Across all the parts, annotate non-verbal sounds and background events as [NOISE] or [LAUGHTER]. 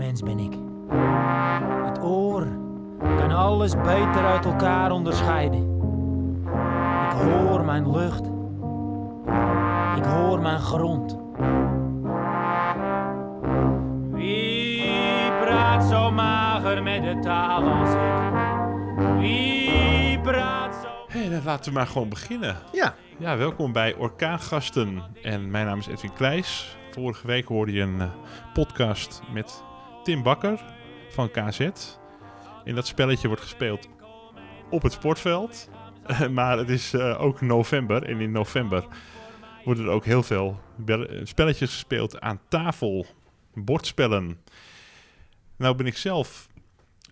mens ben ik. Het oor kan alles beter uit elkaar onderscheiden. Ik hoor mijn lucht. Ik hoor mijn grond. Wie praat zo mager met de taal als ik? Wie praat zo... Hé, dan laten we maar gewoon beginnen. Ja, Ja, welkom bij Orkaangasten. En mijn naam is Edwin Kleijs. Vorige week hoorde je een eh, podcast met Tim Bakker van KZ. En dat spelletje wordt gespeeld op het sportveld. [LAUGHS] maar het is eh, ook november. En in november worden er ook heel veel spelletjes gespeeld aan tafel. Bordspellen. Nou ben ik zelf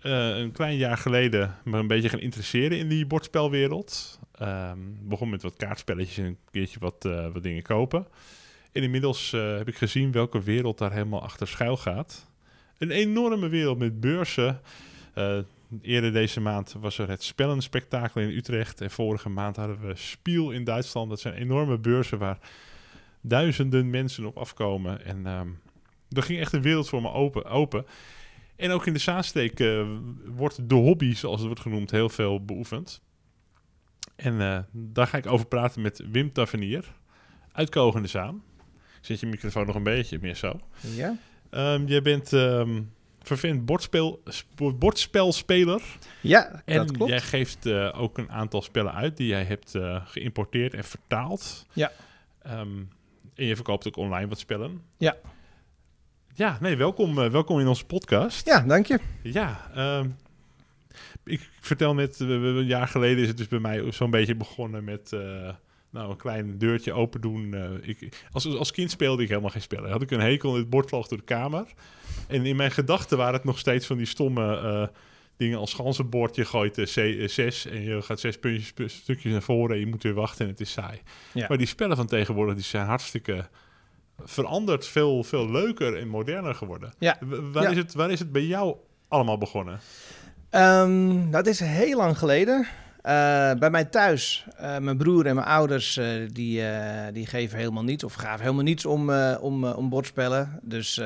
eh, een klein jaar geleden me een beetje gaan interesseren in die bordspelwereld. Ehm begon met wat kaartspelletjes en een keertje wat, eh, wat dingen kopen. En inmiddels heb ik gezien welke wereld daar helemaal achter schuil gaat. Een enorme wereld met beurzen. Eh, eerder deze maand was er het Spellenspectakel in Utrecht. En vorige maand hadden we Spiel in Duitsland. Dat zijn enorme beurzen waar duizenden mensen op afkomen. En ehm er ging echt een wereld voor me open. open. En ook in de Zaansteek eh, wordt de hobby, zoals het wordt genoemd, heel veel beoefend. En eh, daar ga ik over praten met Wim Tavernier uit Kogende Zaan. Ik zet je microfoon nog een beetje meer zo. ja. Ehm, jij bent ehm vervent bordspel, sp- bordspelspeler. ja En dat klopt. jij geeft eh, ook een aantal spellen uit die jij hebt eh, geïmporteerd en vertaald. Ja. Ehm, en je verkoopt ook online wat spellen. Ja. Ja, nee, welkom, eh, welkom in onze podcast. Ja, dank je. Ja, ik vertel net, een jaar geleden is het dus bij mij zo'n beetje begonnen met nou, een klein deurtje open doen. Eh, ik, als, als kind speelde ik helemaal geen spellen. Had ik een hekel en het bord vloog door de kamer. En in mijn gedachten waren het nog steeds van die stomme eh, dingen als ganzenbord. Je gooit de C, eh, zes en je gaat zes puntjes, pu- stukjes naar voren en je moet weer wachten en het is saai. Ja. Maar die spellen van tegenwoordig die zijn hartstikke veranderd, veel, veel leuker en moderner geworden. Ja. Waar, Ja. Is het, waar is het bij jou allemaal begonnen? Ehm, dat is heel lang geleden. Eh, bij mij thuis, eh, mijn broer en mijn ouders, eh, die, die geven helemaal niets of gaven helemaal niets om, om, om bordspellen. Dus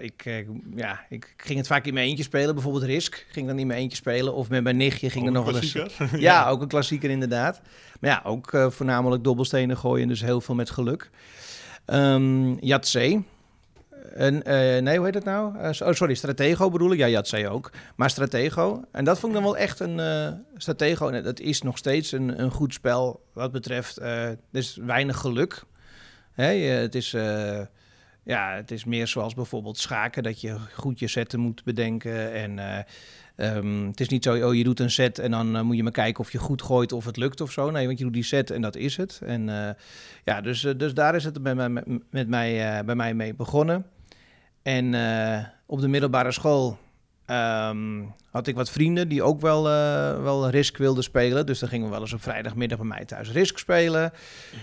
ik, ja, ik ging het vaak in mijn eentje spelen. Bijvoorbeeld Risk ging dan in mijn eentje spelen. Of met mijn nichtje ging er een nog wel eens... klassieker? [LAUGHS] Ja, ook een klassieker inderdaad. Maar ja, ook voornamelijk dobbelstenen gooien, dus heel veel met geluk. Ehm Yatzee. En, eh, nee, hoe heet het nou? Eh, oh, sorry, Stratego bedoel ik. Ja, Yatzee ook. Maar Stratego. En dat vond ik dan wel echt een... eh Stratego, dat is nog steeds een, een goed spel wat betreft... er is weinig geluk. Het is... ja, het is meer zoals bijvoorbeeld schaken, dat je goed je zetten moet bedenken. En eh, ehm, het is niet zo, oh, je doet een set en dan moet je maar kijken of je goed gooit of het lukt of zo. Nee, want je doet die set en dat is het. En ja, dus, dus daar is het bij met, mij, bij mij mee begonnen. En eh, op de middelbare school ehm, had ik wat vrienden die ook wel, eh, wel Risk wilden spelen. Dus dan gingen we wel eens op vrijdagmiddag bij mij thuis Risk spelen.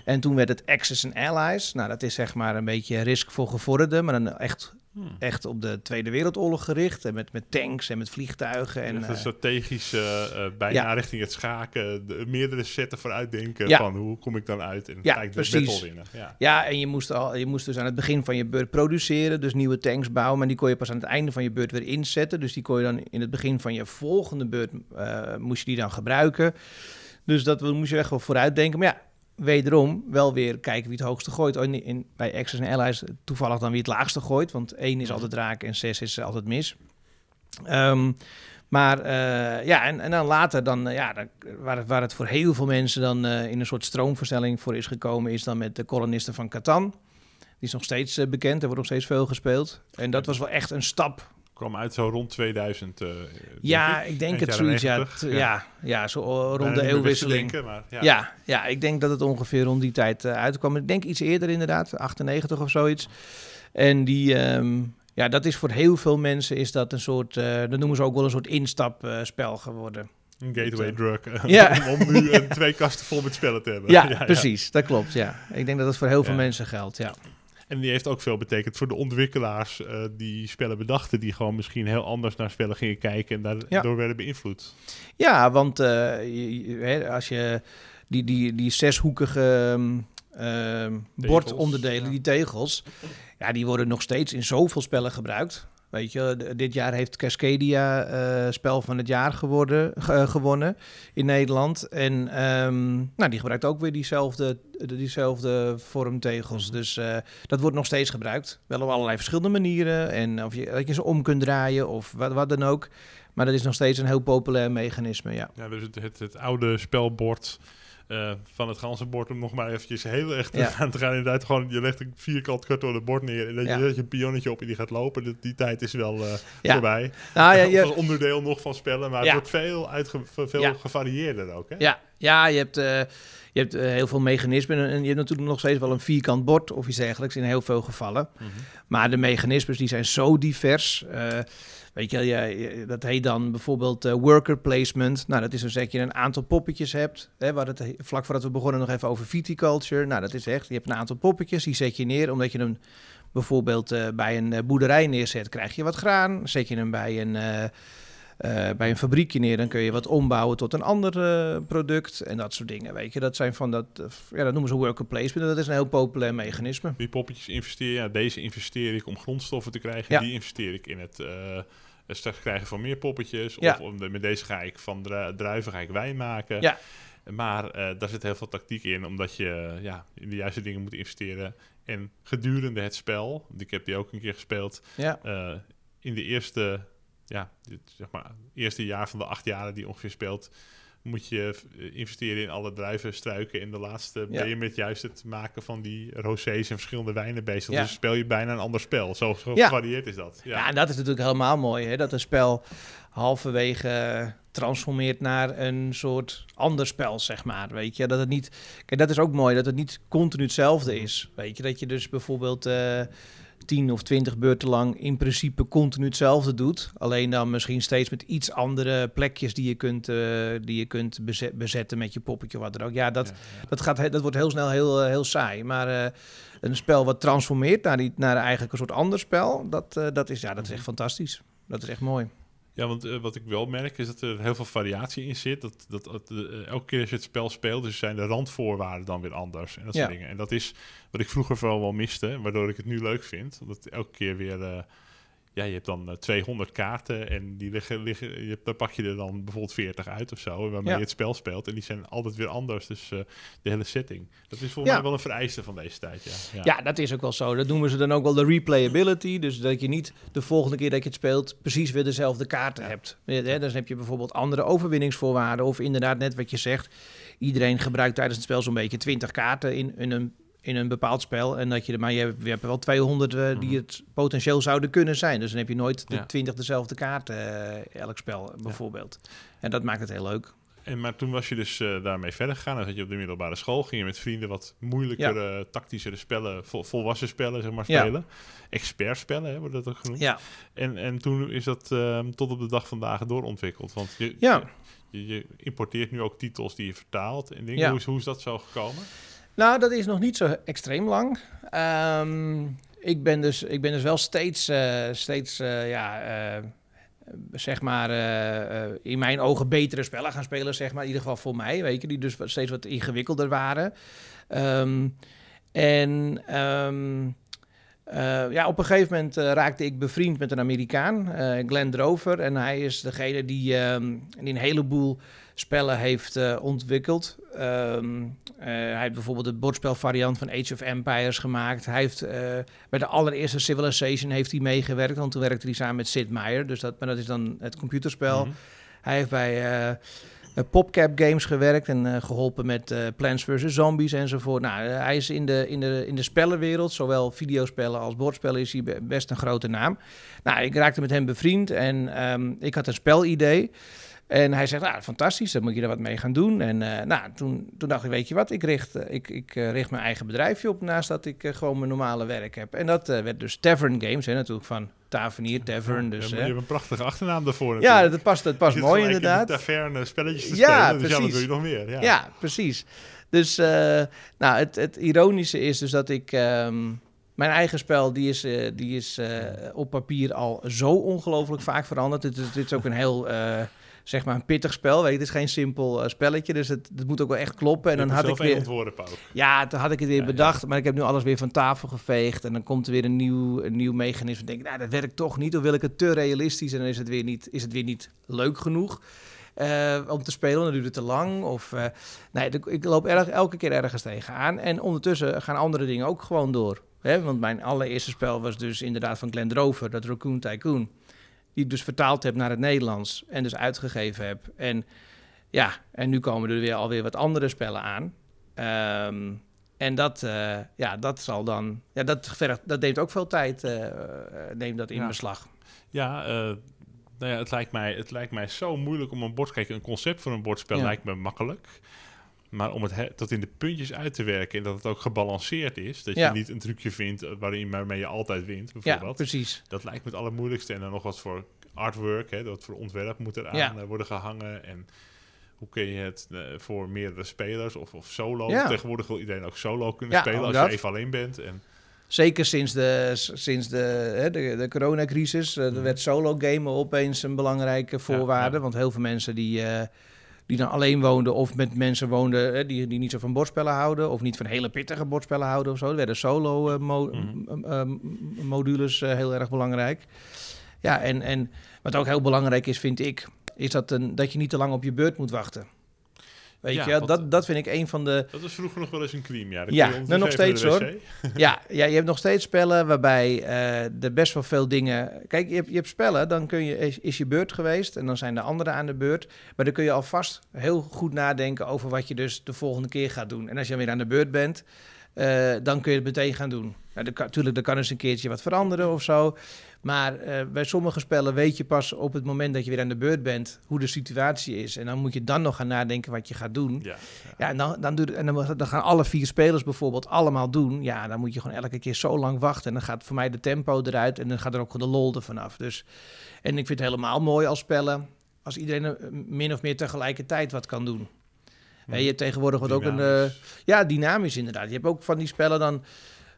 En toen werd het Axis and Allies. Nou, dat is zeg maar een beetje Risk voor gevorderden, maar dan echt, Hmm. echt op de Tweede Wereldoorlog gericht. En met, met tanks en met vliegtuigen. En, Echt een eh, strategische, eh, bijna ja. richting het schaken, de, meerdere setten vooruitdenken Ja. van hoe kom ik dan uit en Ja, ga ik de precies. battle winnen. Ja. Ja, en je moest, al, je moest dus aan het begin van je beurt produceren, dus nieuwe tanks bouwen, maar die kon je pas aan het einde van je beurt weer inzetten. Dus die kon je dan in het begin van je volgende beurt, eh, moest je die dan gebruiken. Dus dat moest je echt wel vooruit denken. Maar ja, wederom wel weer kijken wie het hoogste gooit. Oh, in, in, bij Access en Allies toevallig dan wie het laagste gooit, want 1 is altijd raak en 6 is altijd mis. Ehm, maar eh, ja, en, en dan later, dan, eh, ja, dan, waar, het, waar het voor heel veel mensen dan eh, in een soort stroomversnelling voor is gekomen, is dan met de kolonisten van Catan. Die is nog steeds bekend, er wordt nog steeds veel gespeeld. En dat was wel echt een stap. Kwam uit zo rond 2000. eh, Ja, ik. ik denk het zoiets. Ja, 90, t- ja. Ja, zo rond Bijna de eeuwwisseling. denken, maar ja. Ja. Ja, ik denk dat het ongeveer rond die tijd eh, uitkwam. Ik denk iets eerder inderdaad, 98 of zoiets. En die, ehm, ja, dat is voor heel veel mensen is dat een soort, eh dat noemen ze ook wel een soort instapspel geworden. Een gateway drug. Ja. om, om nu [LAUGHS] een twee kasten vol met spellen te hebben. Ja, [LAUGHS] precies, dat klopt. Ja, ik denk dat het voor heel veel mensen geldt. Ja. En die heeft ook veel betekend voor de ontwikkelaars eh, die spellen bedachten. Die gewoon misschien heel anders naar spellen gingen kijken en daardoor Ja. werden beïnvloed. Ja, want eh, je- je- hè, als je die, die, die zeshoekige ehm, ehm, bordonderdelen, ja. die tegels, ja, die worden nog steeds in zoveel spellen gebruikt. Weet je, dit jaar heeft Cascadia eh, spel van het jaar geworden, ge- eh, gewonnen in Nederland. En ehm, nou, die gebruikt ook weer diezelfde, diezelfde vormtegels. Dus eh, dat wordt nog steeds gebruikt. Wel op allerlei verschillende manieren. En of je, dat je ze om kunt draaien of wat, wat dan ook. Maar dat is nog steeds een heel populair mechanisme, ja. Ja, dus het, het, het oude spelbord eh, van het ganzenbord, om nog maar eventjes heel erg Ja. aan te gaan. Inderdaad, gewoon, je legt een vierkant kartonnen bord neer en dan Ja. je zet je een pionnetje op en die gaat lopen. Die, die tijd is wel eh, Ja. voorbij. Nou, je, als onderdeel nog van spellen, maar het wordt veel, uitge, veel gevarieerder ook. Hè? Ja, ja je hebt, eh, je hebt heel veel mechanismen en je hebt natuurlijk nog steeds wel een vierkant bord of iets dergelijks in heel veel gevallen. Mhm. Maar de mechanismes die zijn zo divers. Weet je, je- dat heet dan bijvoorbeeld eh, worker placement. Nou, dat is dus dat je een aantal poppetjes hebt. Hè, waar het, vlak voordat we begonnen nog even over viticulture. Nou, dat is echt, je hebt een aantal poppetjes, die zet je neer omdat je hem bijvoorbeeld eh, bij een eh, boerderij neerzet, krijg je wat graan. Zet je hem bij een, eh, bij een fabriekje neer, dan kun je wat ombouwen tot een ander eh, product en dat soort dingen. Weet je, dat zijn van dat, eh, ja, dat noemen ze worker placement. Dat is een heel populair mechanisme. Die poppetjes investeer ja, deze investeer ik om grondstoffen te krijgen. Ja. Die investeer ik in het straks krijgen van meer poppetjes. Ja. Of om met deze ga ik van dru- druiven ga ik wijn maken. Ja. Maar daar zit heel veel tactiek in, omdat je ja, in de juiste dingen moet investeren. En gedurende het spel, want ik heb die ook een keer gespeeld, Ja, in de eerste, ja, dit, zeg maar, eerste jaar van de acht jaren die ongeveer speelt, moet je eh, investeren in alle druivenstruiken. In de laatste ben je met juist het maken van die rosés en verschillende wijnen bezig. Ja. Dus speel je bijna een ander spel. Zo, zo Ja. gevarieerd is dat. Ja. Ja. en dat is natuurlijk helemaal mooi. Hè? Dat een spel halverwege transformeert naar een soort ander spel, zeg maar. Weet je, dat het niet. Kijk, dat is ook mooi, dat het niet continu hetzelfde is. Weet je, dat je dus bijvoorbeeld. eh 10 of 20 beurten lang in principe continu hetzelfde doet. Alleen dan misschien steeds met iets andere plekjes die je kunt, eh, die je kunt bezet- bezetten met je poppetje wat dan ook. Ja, dat, Ja, ja. dat, gaat, dat wordt heel snel heel, eh, heel saai. Maar eh, een spel wat transformeert naar, die, naar eigenlijk een soort ander spel, dat, dat, is, ja, dat is echt fantastisch. Dat is echt mooi. Ja, want eh, wat ik wel merk is dat er heel veel variatie in zit. Dat, dat, dat, eh, elke keer als je het spel speelt, dus zijn de randvoorwaarden dan weer anders. En dat soort Ja. dingen. En dat is wat ik vroeger vooral wel miste, waardoor ik het nu leuk vind. Omdat elke keer weer... eh, ja, je hebt dan eh, 200 kaarten en die liggen, liggen, je, daar pak je er dan bijvoorbeeld 40 uit of zo, waarmee Ja. je het spel speelt. En die zijn altijd weer anders, dus eh, de hele setting. Dat is volgens Ja. mij wel een vereiste van deze tijd, ja. Ja. dat is ook wel zo. Dat noemen ze dan ook wel de replayability. Dus dat je niet de volgende keer dat je het speelt precies weer dezelfde kaarten hebt. Dan heb je bijvoorbeeld andere overwinningsvoorwaarden. Of inderdaad net wat je zegt. Iedereen gebruikt tijdens het spel zo'n beetje 20 kaarten in, in een in een bepaald spel. En dat je er, maar je hebt, je hebt wel 200 eh, die Mhm. het potentieel zouden kunnen zijn. Dus dan heb je nooit de Ja. 20 dezelfde kaarten, eh, elk spel bijvoorbeeld. En dat maakt het heel leuk. En, maar toen was je dus eh, daarmee verder gegaan. Dan zat je op de middelbare school. Ging je met vrienden wat moeilijkere, tactischere spellen, vol- volwassen spellen, zeg maar, Ja. spelen. Expertspellen, hè, wordt dat ook genoemd. Ja, En, en toen is dat ehm, tot op de dag vandaag doorontwikkeld. Want je, Ja. je, je importeert nu ook titels die je vertaalt en dingen. Ja. Hoe, is, hoe is dat zo gekomen? Nou, dat is nog niet zo extreem lang. Ehm, ik, ben dus, ik ben dus wel steeds, eh, steeds eh, ja, eh, zeg maar, in mijn ogen betere spellen gaan spelen, zeg maar. In ieder geval voor mij, weet je, die dus steeds wat ingewikkelder waren. Ehm, en ehm, eh, ja, op een gegeven moment raakte ik bevriend met een Amerikaan, eh Glenn Drover. En hij is degene die, ehm, die een heleboel spellen heeft eh, ontwikkeld. Ehm, eh, hij heeft bijvoorbeeld de bordspelvariant van Age of Empires gemaakt. Hij heeft eh, bij de allereerste Civilization heeft hij meegewerkt, want toen werkte hij samen met Sid Meier. Dus dat, maar dat is dan het computerspel. Mhm. Hij heeft bij PopCap Games gewerkt en eh, geholpen met eh, Plants vs. Zombies enzovoort. Nou, hij is in de, in, de, in de spellenwereld, zowel videospellen als bordspellen, is hij be- best een grote naam. Nou, ik raakte met hem bevriend en ehm, ik had een spelidee. En hij zegt, nou, fantastisch, dan moet je er wat mee gaan doen. En eh, nou, toen, toen dacht ik, weet je wat, ik richt, eh, ik, ik eh, richt mijn eigen bedrijfje op... naast dat ik gewoon mijn normale werk heb. En dat werd dus Tavern Games, hè, natuurlijk van Tavernier, Tavern. Dus, Ja, je hebt een prachtige achternaam daarvoor ja, dat past, dat past mooi gelijk in inderdaad. taverne spelletjes te Ja, spelen. Dus ja, precies. wil je nog meer? Ja. Ja, precies. Dus nou, het, het ironische is dus dat ik... ehm, mijn eigen spel, die is, die is op papier al zo ongelooflijk vaak veranderd. Dit is, dit is ook een heel... zeg maar een pittig spel. Weet je, het is geen simpel eh, spelletje, dus het, het moet ook wel echt kloppen. En Je dan had ik weer... Ja, toen had ik het weer Ja, ja. bedacht, maar ik heb nu alles weer van tafel geveegd. En dan komt er weer een nieuw, een nieuw mechanisme. Dan denk ik, nou, dat werkt toch niet. Of wil ik het te realistisch en dan is het weer niet, is het weer niet leuk genoeg eh, om te spelen. Dan duurt het te lang. Of, eh, nee, ik- ik loop erg, elke keer ergens tegenaan. En ondertussen gaan andere dingen ook gewoon door. Hè? Want mijn allereerste spel was dus inderdaad van Glenn Drover, dat Raccoon Tycoon. Die ik dus vertaald heb naar het Nederlands en dus uitgegeven heb. En ja, en nu komen er weer alweer wat andere spellen aan. Ehm, en dat, eh, ja, dat zal dan, ja, dat, vergt, dat neemt ook veel tijd, eh, neemt dat in Ja. beslag. Ja, nou ja het, lijkt mij, het lijkt mij zo moeilijk om een bord... Kijk, een concept voor een bordspel Ja. lijkt me makkelijk. Maar om het he- tot in de puntjes uit te werken... en dat het ook gebalanceerd is... dat Ja. je niet een trucje vindt eh, waarin, waarmee je altijd wint, Ja, bijvoorbeeld. precies. dat lijkt me het allermoeilijkste. En dan nog wat voor artwork, hè, dat voor ontwerp moet eraan Ja. eh, worden gehangen. En hoe kun je het eh, voor meerdere spelers of, of solo... Ja. Tegenwoordig wil iedereen ook solo kunnen Ja, spelen als je even alleen bent. En, Zeker sinds de, sinds de, hè, de, de coronacrisis. er Mhm. werd solo gamen opeens een belangrijke voorwaarde. ja. Want heel veel mensen die, die dan alleen woonden... of met mensen woonden hè, die, die niet zo van bordspellen houden... of niet van hele pittige bordspellen houden of zo. Er werden solo-modules Mhm. heel erg belangrijk. Ja, en, en wat ook heel belangrijk is, vind ik... is dat, een, dat je niet te lang op je beurt moet wachten. Weet Ja, je, want- dat, dat vind ik een van de... dat was vroeger nog wel eens een cream, ja. Ja, nou, nog steeds, wc. [LAUGHS] ja, ja, je hebt nog steeds spellen waarbij eh, er best wel veel dingen... Kijk, je hebt, je hebt spellen, dan kun je, is, is je beurt geweest en dan zijn de anderen aan de beurt. Maar dan kun je alvast heel goed nadenken over wat je dus de volgende keer gaat doen. En als je weer aan de beurt bent, eh, dan kun je het meteen gaan doen. Nou, natuurlijk, er kan eens een keertje wat veranderen of zo. Maar eh, bij sommige spellen weet je pas op het moment dat je weer aan de beurt bent hoe de situatie is. En dan moet je dan nog gaan nadenken wat je gaat doen. Ja, Ja, en, dan, dan, en dan, dan gaan alle vier spelers bijvoorbeeld allemaal doen. Ja, dan moet je gewoon elke keer zo lang wachten. En dan gaat voor mij de tempo eruit en dan gaat er ook de lol ervan af. Dus, en ik vind het helemaal mooi als spellen, als iedereen eh, min of meer tegelijkertijd wat kan doen. Hè, je hebt tegenwoordig wat ook een... eh, ja, dynamisch inderdaad. Je hebt ook van die spellen dan...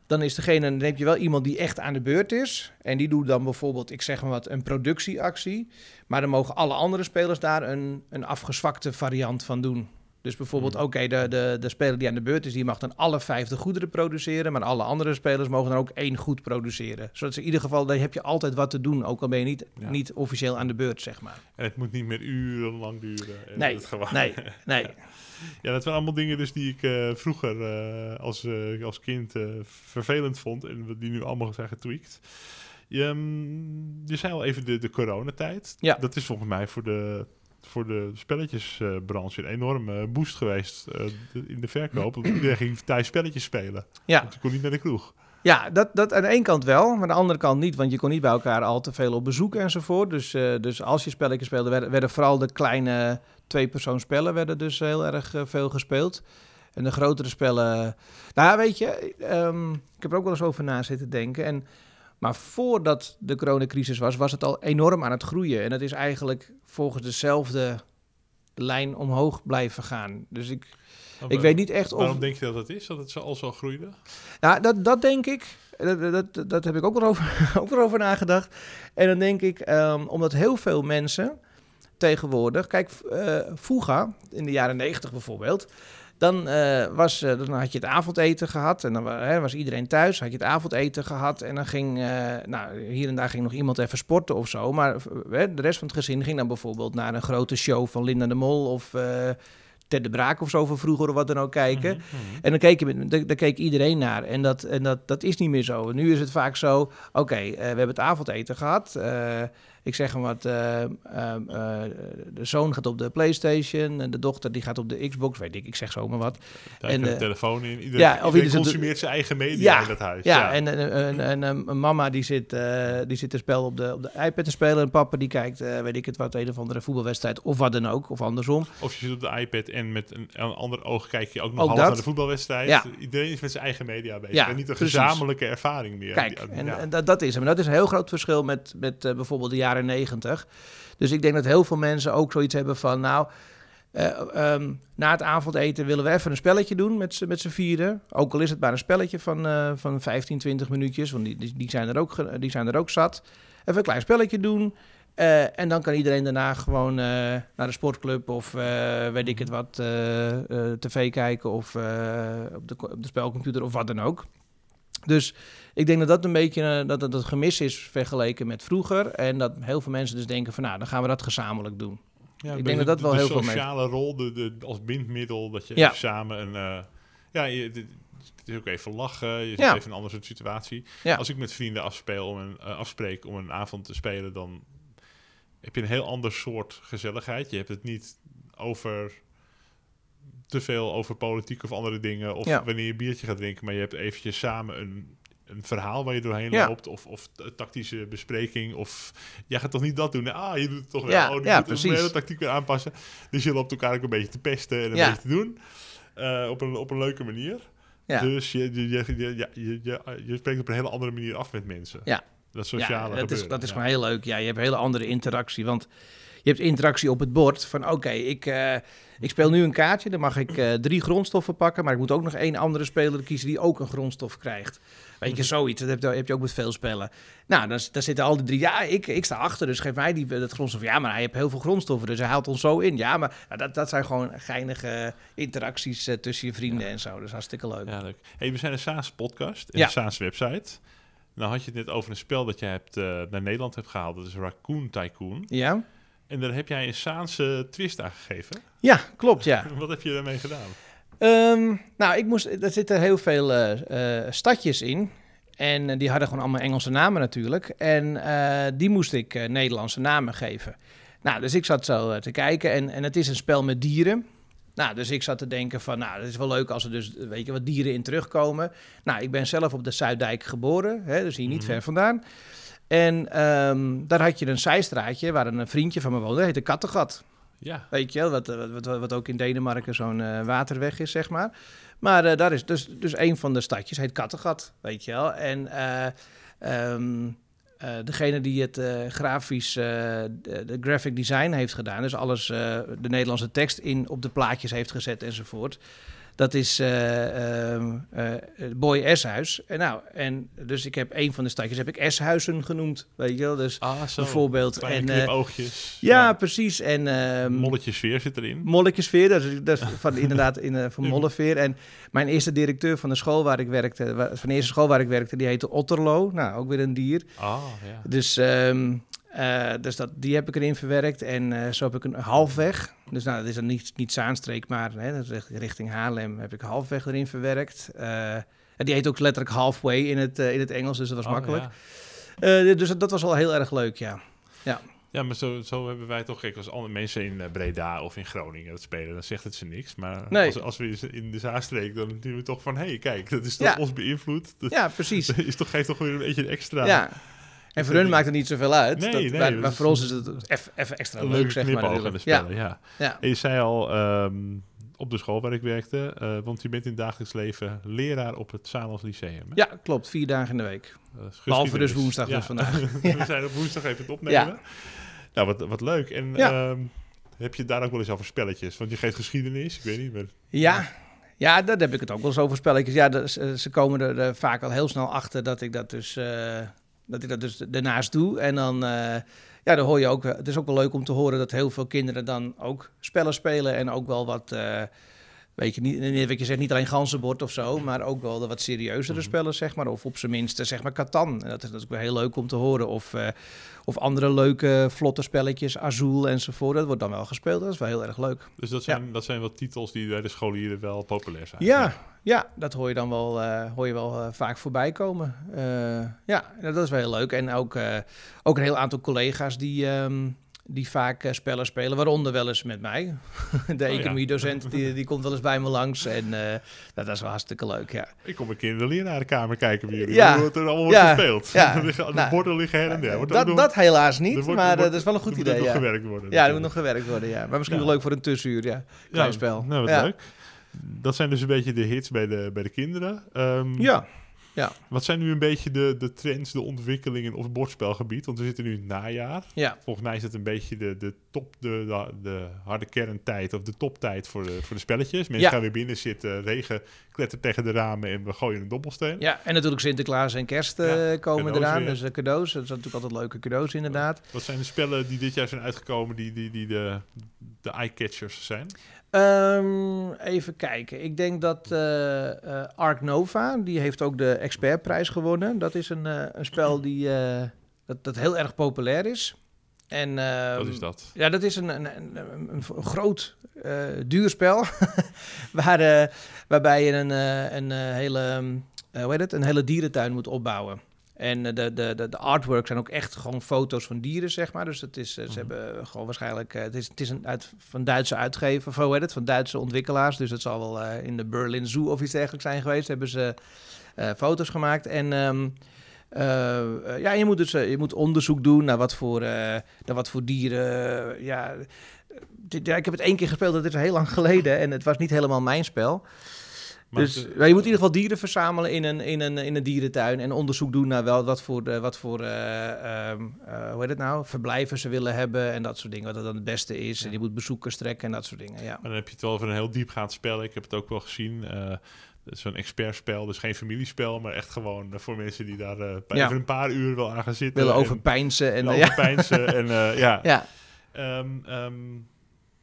Dan is degene, dan heb je wel iemand die echt aan de beurt is. En die doet dan bijvoorbeeld, ik zeg maar wat, een productieactie. Maar dan mogen alle andere spelers daar een, een afgezwakte variant van doen. Dus bijvoorbeeld, Hmm. oké, de, de, de speler die aan de beurt is, die mag dan alle vijfde goederen produceren. Maar alle andere spelers mogen dan ook één goed produceren. Zodat ze in ieder geval, dan heb je altijd wat te doen. Ook al ben je niet, Ja. niet officieel aan de beurt, zeg maar. En het moet niet meer urenlang duren. En Nee, het nee, nee. [LAUGHS] Ja, dat zijn allemaal dingen dus die ik eh, vroeger eh, als, eh, als kind vervelend vond. En die nu allemaal zijn getweakt. Je, mm, je zei al even de, de coronatijd. Ja. Dat is volgens mij voor de, voor de spelletjesbranche een enorme boost geweest in de verkoop. Want iedereen ging thuis spelletjes spelen. Ja. Want je kon niet naar de kroeg. Ja, dat, dat aan de ene kant wel, maar aan de andere kant niet. Want je kon niet bij elkaar al te veel op bezoek enzovoort. Dus, dus als je spelletjes speelde, werden, werden vooral de kleine twee-persoon-spellen werden dus heel erg eh, veel gespeeld. En de grotere spellen... Nou, weet je, ehm, ik heb er ook wel eens over na zitten denken. En, maar voordat de coronacrisis was, was het al enorm aan het groeien. En het is eigenlijk volgens dezelfde lijn omhoog blijven gaan. Dus ik, ik weet niet echt of... Waarom denk je dat dat is? Dat het zo, al zo groeide? Nou, dat, dat denk ik. Dat, dat, dat heb ik ook wel over, [LAUGHS] ook wel over nagedacht. En dan denk ik, ehm, omdat heel veel mensen tegenwoordig... Kijk, eh vroeger, in de jaren negentig bijvoorbeeld... Dan, eh, was, eh, dan had je het avondeten gehad en dan hè, was iedereen thuis. Had je het avondeten gehad en dan ging... nou, hier en daar ging nog iemand even sporten of zo. Maar de rest van het gezin ging dan bijvoorbeeld naar een grote show van Linda de Mol... of Ted de Braak of zo van vroeger of wat dan ook kijken. Mhm, mhm. En dan keek, je, daar keek iedereen naar. En, dat, en dat, dat is niet meer zo. Nu is het vaak zo, oké, we hebben het avondeten gehad. Eh, ik zeg hem wat, eh, eh, eh, de zoon gaat op de Playstation. En de dochter die gaat op de Xbox, weet ik, ik zeg zomaar wat. Daar En, je eh, telefoon in. Iedereen, ja, of iedereen consumeert zijn eigen media Ja, in dat huis. Ja, en, en, en, en, mama die zit, die zit een spel op de, op de iPad te spelen. En papa die kijkt, weet ik het wat, een of andere voetbalwedstrijd. Of wat dan ook, of andersom. Of je zit op de iPad en met een, een ander oog kijk je ook nog Ook half dat. naar de voetbalwedstrijd. Ja. Iedereen is met zijn eigen media bezig. Ja, en niet een gezamenlijke ervaring meer. Kijk, Die- en, ja. en dat, dat is hem. Dat is een heel groot verschil met, met bijvoorbeeld de jaren negentig. Dus ik denk dat heel veel mensen ook zoiets hebben van... nou, eh, ehm, na het avondeten willen we even een spelletje doen met, z'n- vieren. Ook al is het maar een spelletje van, eh, van 15, 20 minuutjes. Want die, die, zijn er ook, die zijn er ook zat. Even een klein spelletje doen. Eh, en dan kan iedereen daarna gewoon naar de sportclub of weet ik het wat, tv kijken of op, de, op de spelcomputer of wat dan ook. Dus ik denk dat dat een beetje eh, dat het een gemis is vergeleken met vroeger. En dat heel veel mensen dus denken van nou, dan gaan we dat gezamenlijk doen. Ja, Ik denk dat dat de- wel de heel veel mee- sociale rol de, de, als bindmiddel, dat je Ja. even samen een... eh, ja, je, het is ook even lachen, je zit Ja. even in een andere soort situatie. Ja. Als ik met vrienden afspeel om een, eh, afspreek om een avond te spelen, dan heb je een heel ander soort gezelligheid. Je hebt het niet over te veel over politiek of andere dingen, of Ja. wanneer je een biertje gaat drinken, maar je hebt eventjes samen een, een verhaal waar je doorheen Ja. loopt, of, of tactische bespreking, of jij gaat toch niet dat doen? Ah, je doet het toch wel. Ja, oh, ja, precies. hele tactiek weer aanpassen. Dus je loopt elkaar ook een beetje te pesten en een beetje te doen. eh, op, een, op een leuke manier. Ja. Dus je, je, je, je, je, je, spreekt op een hele andere manier af met mensen. Ja. Dat sociale ja, dat is, dat is gewoon heel leuk. Ja, je hebt een hele andere interactie. Want je hebt interactie op het bord van oké, ik, eh, ik speel nu een kaartje. Dan mag ik eh, drie grondstoffen pakken. Maar ik moet ook nog één andere speler kiezen die ook een grondstof krijgt. Weet Mhm. je, zoiets. Dat heb je, heb je ook met veel spellen. Nou, dan, dan zitten al die drie. Ja, ik, ik sta achter, dus geef mij die, dat grondstof. Ja, maar hij heeft heel veel grondstoffen, dus hij haalt ons zo in. Ja, maar nou, dat, dat zijn gewoon geinige interacties eh, tussen je vrienden en zo. Dat is hartstikke leuk. Ja, leuk. Hey, we zijn een SAAS podcast en Ja. een SAAS website. Nou had je het net over een spel dat jij hebt, naar Nederland hebt gehaald. Dat is Raccoon Tycoon. Ja? En daar heb jij een Saanse twist aan gegeven. Ja, klopt, ja. [LAUGHS] Wat heb je daarmee gedaan? Ehm, nou, ik moest, er zitten heel veel eh, eh, stadjes in. En eh, die hadden gewoon allemaal Engelse namen natuurlijk. En die moest ik Nederlandse namen geven. Nou, dus ik zat zo te kijken. En, en het is een spel met dieren. Nou, dus ik zat te denken van, nou, het is wel leuk als er dus, weet je, wat dieren in terugkomen. Nou, ik ben zelf op de Zuiddijk geboren, hè, dus hier niet Mhm. ver vandaan. En ehm, daar had je een zijstraatje waar een vriendje van me woonde, dat heette Kattegat. Ja, Weet je wel, wat, wat, wat, wat ook in Denemarken zo'n eh, waterweg is, zeg maar. Maar eh, daar is dus, dus een van de stadjes, heet Kattegat, weet je wel. En eh, ehm, eh, degene die het eh, grafisch, eh, de, de graphic design heeft gedaan... dus alles, eh, de Nederlandse tekst in op de plaatjes heeft gezet enzovoort... Dat is eh, ehm, eh, Boy Eshuis. En, nou, en dus ik heb een van de stadjes heb ik Eshuizen genoemd, weet je wel. Dus ah, zo. bijvoorbeeld... Kleine en, eh, knipoogjes. ja, precies. En, ehm, Molletje sfeer zit erin. Molletjesveer, dat is, dat is [LAUGHS] van, inderdaad in, van Molleveer. En mijn eerste directeur van de school waar ik werkte, van de eerste school waar ik werkte, die heette Otterlo. Nou, ook weer een dier. Ah, ja. Dus, ehm, eh, dus dat, die heb ik erin verwerkt. En eh, zo heb ik een halfweg. Dus nou, dat is dan niet, niet Zaanstreek, maar hè, dat is richt- richting Haarlem heb ik halfweg erin verwerkt. Eh, en die heet ook letterlijk halfway in het, in het Engels, dus dat was Oh, makkelijk. ja. Dus dat, dat was wel heel erg leuk, ja. Ja, maar zo, zo hebben wij toch... Kijk, als andere mensen in Breda of in Groningen dat spelen, dan zegt het ze niks. Maar Nee. als, als we in de Zaanstreek, dan doen we toch van... Hé, hey, kijk, dat is toch Ja. ons beïnvloed. Dat Ja, precies. [LAUGHS] is toch, geeft toch weer een beetje een extra... Ja. En voor hun maakt het niet zoveel uit. Nee, dat, nee, maar, voor ons is het even extra leuk, leuke zeg maar. spellen, ja. Ja, En je zei al, ehm, op de school waar ik werkte, eh, want je bent in het dagelijks leven leraar op het Salons Lyceum. hè? ja. klopt. Vier dagen in de week. Is Behalve dus woensdag Ja. dus vandaag. [LAUGHS] We zijn op woensdag even het opnemen. Nou, wat, wat leuk. En Ja. ehm, heb je daar ook wel eens over spelletjes? Want je geeft geschiedenis, ik weet niet. Maar... Ja, ja, daar heb ik het ook wel eens over spelletjes. Ja, ze, komen er eh, vaak al heel snel achter dat ik dat dus, eh, dat ik dat dus daarnaast doe. En dan, eh, ja, dan hoor je ook, het is ook wel leuk om te horen dat heel veel kinderen dan ook spellen spelen. En ook wel wat, eh, weet je, niet, wat je zegt, niet alleen ganzenbord of zo, maar ook wel de wat serieuzere Mhm. spellen, zeg maar. Of op zijn minst, eh, zeg maar, Catan. En dat is, wel heel leuk om te horen. Of, eh, of andere leuke, vlotte spelletjes, Azul enzovoort. Dat wordt dan wel gespeeld. Dat is wel heel erg leuk. Dus dat zijn, dat zijn wel titels die bij de scholieren wel populair zijn. Ja, ja, dat hoor je dan wel, eh, hoor je wel eh, vaak voorbij komen. Ja, dat is wel heel leuk. En ook, ook een heel aantal collega's die, ehm, die vaak eh, spellen spelen, waaronder wel eens met mij. [LAUGHS] De Oh ja. economiedocent die, die komt wel eens bij me langs. En eh, dat is wel hartstikke leuk, ja. Ik kom een keer in de lerarenkamer kijken bij jullie. Ja. Hoe het er allemaal Ja. wordt gespeeld. Ja. [LAUGHS] De Nou, borden liggen her en der. Wordt ook Dat, nog- dat helaas niet, wordt- maar eh, wordt- dat is wel een goed er moet idee, nog gewerkt worden. Ja, er moet nog gewerkt worden, ja. Maar misschien wel leuk voor een tussenuur, ja. Klein spel. Nou, wat leuk. Dat zijn dus een beetje de hits bij de, bij de kinderen. Ehm, Ja, Ja. Wat zijn nu een beetje de, de trends, de ontwikkelingen op het bordspelgebied? Want we zitten nu in het najaar. Ja. Volgens mij is het een beetje de, de top, de, de, de harde kerntijd of de toptijd voor de, voor de spelletjes. Mensen Ja. gaan weer binnen zitten, regen klettert tegen de ramen en we gooien een dobbelsteen. ja, en natuurlijk Sinterklaas en kerst eh, Ja, komen eraan. weer. Dus eh, cadeaus, dat zijn natuurlijk altijd leuke cadeaus inderdaad. Wat zijn de spellen die dit jaar zijn uitgekomen die, die, die de, de eye-catchers zijn? Ehm, even kijken. Ik denk dat eh, Ark Nova, die heeft ook de expertprijs gewonnen. Dat is een, eh, een spel [CLEARS THROAT] die, dat, dat heel erg populair is. En, ehm, Wat is dat? Ja, dat is een, een, een, groot, duur spel. [LAUGHS] waar, waarbij je een, een hele, ehm, eh, hoe heet het? een hele dierentuin moet opbouwen. En eh, de, de, de, de artwork zijn ook echt gewoon foto's van dieren, zeg maar. Dus het is, eh, ze Mhm. hebben gewoon waarschijnlijk... eh, het, is, het is een uit, van Duitse uitgever, of hoe heet het? Van Duitse ontwikkelaars. Dus het zal wel eh, in de Berlin Zoo of iets dergelijks zijn geweest. Hebben ze eh, foto's gemaakt. En... ehm, eh, eh, ja, je moet dus eh, je moet onderzoek doen naar wat voor, eh, naar wat voor dieren. eh, ja, ja, ik heb het één keer gespeeld, dat is heel lang geleden. En het was niet helemaal mijn spel. Maar dus het- je moet in ieder geval dieren verzamelen in een, in een, in een dierentuin. En onderzoek doen naar wel wat voor, de, wat voor eh, ehm, eh, hoe heet het nou, verblijven ze willen hebben. En dat soort dingen. Wat het dan het beste is. En je moet bezoekers trekken en dat soort dingen. Ja. Maar dan heb je het wel over een heel diepgaand spel. Ik heb het ook wel gezien. eh, zo'n expertspel, dus geen familiespel, maar echt gewoon eh, voor mensen die daar eh, Ja. even een paar uur wel aan gaan zitten. Willen en overpijnsen. En, willen eh, ja. overpeinzen en eh, ja. [LAUGHS] Ja. Ehm, ehm,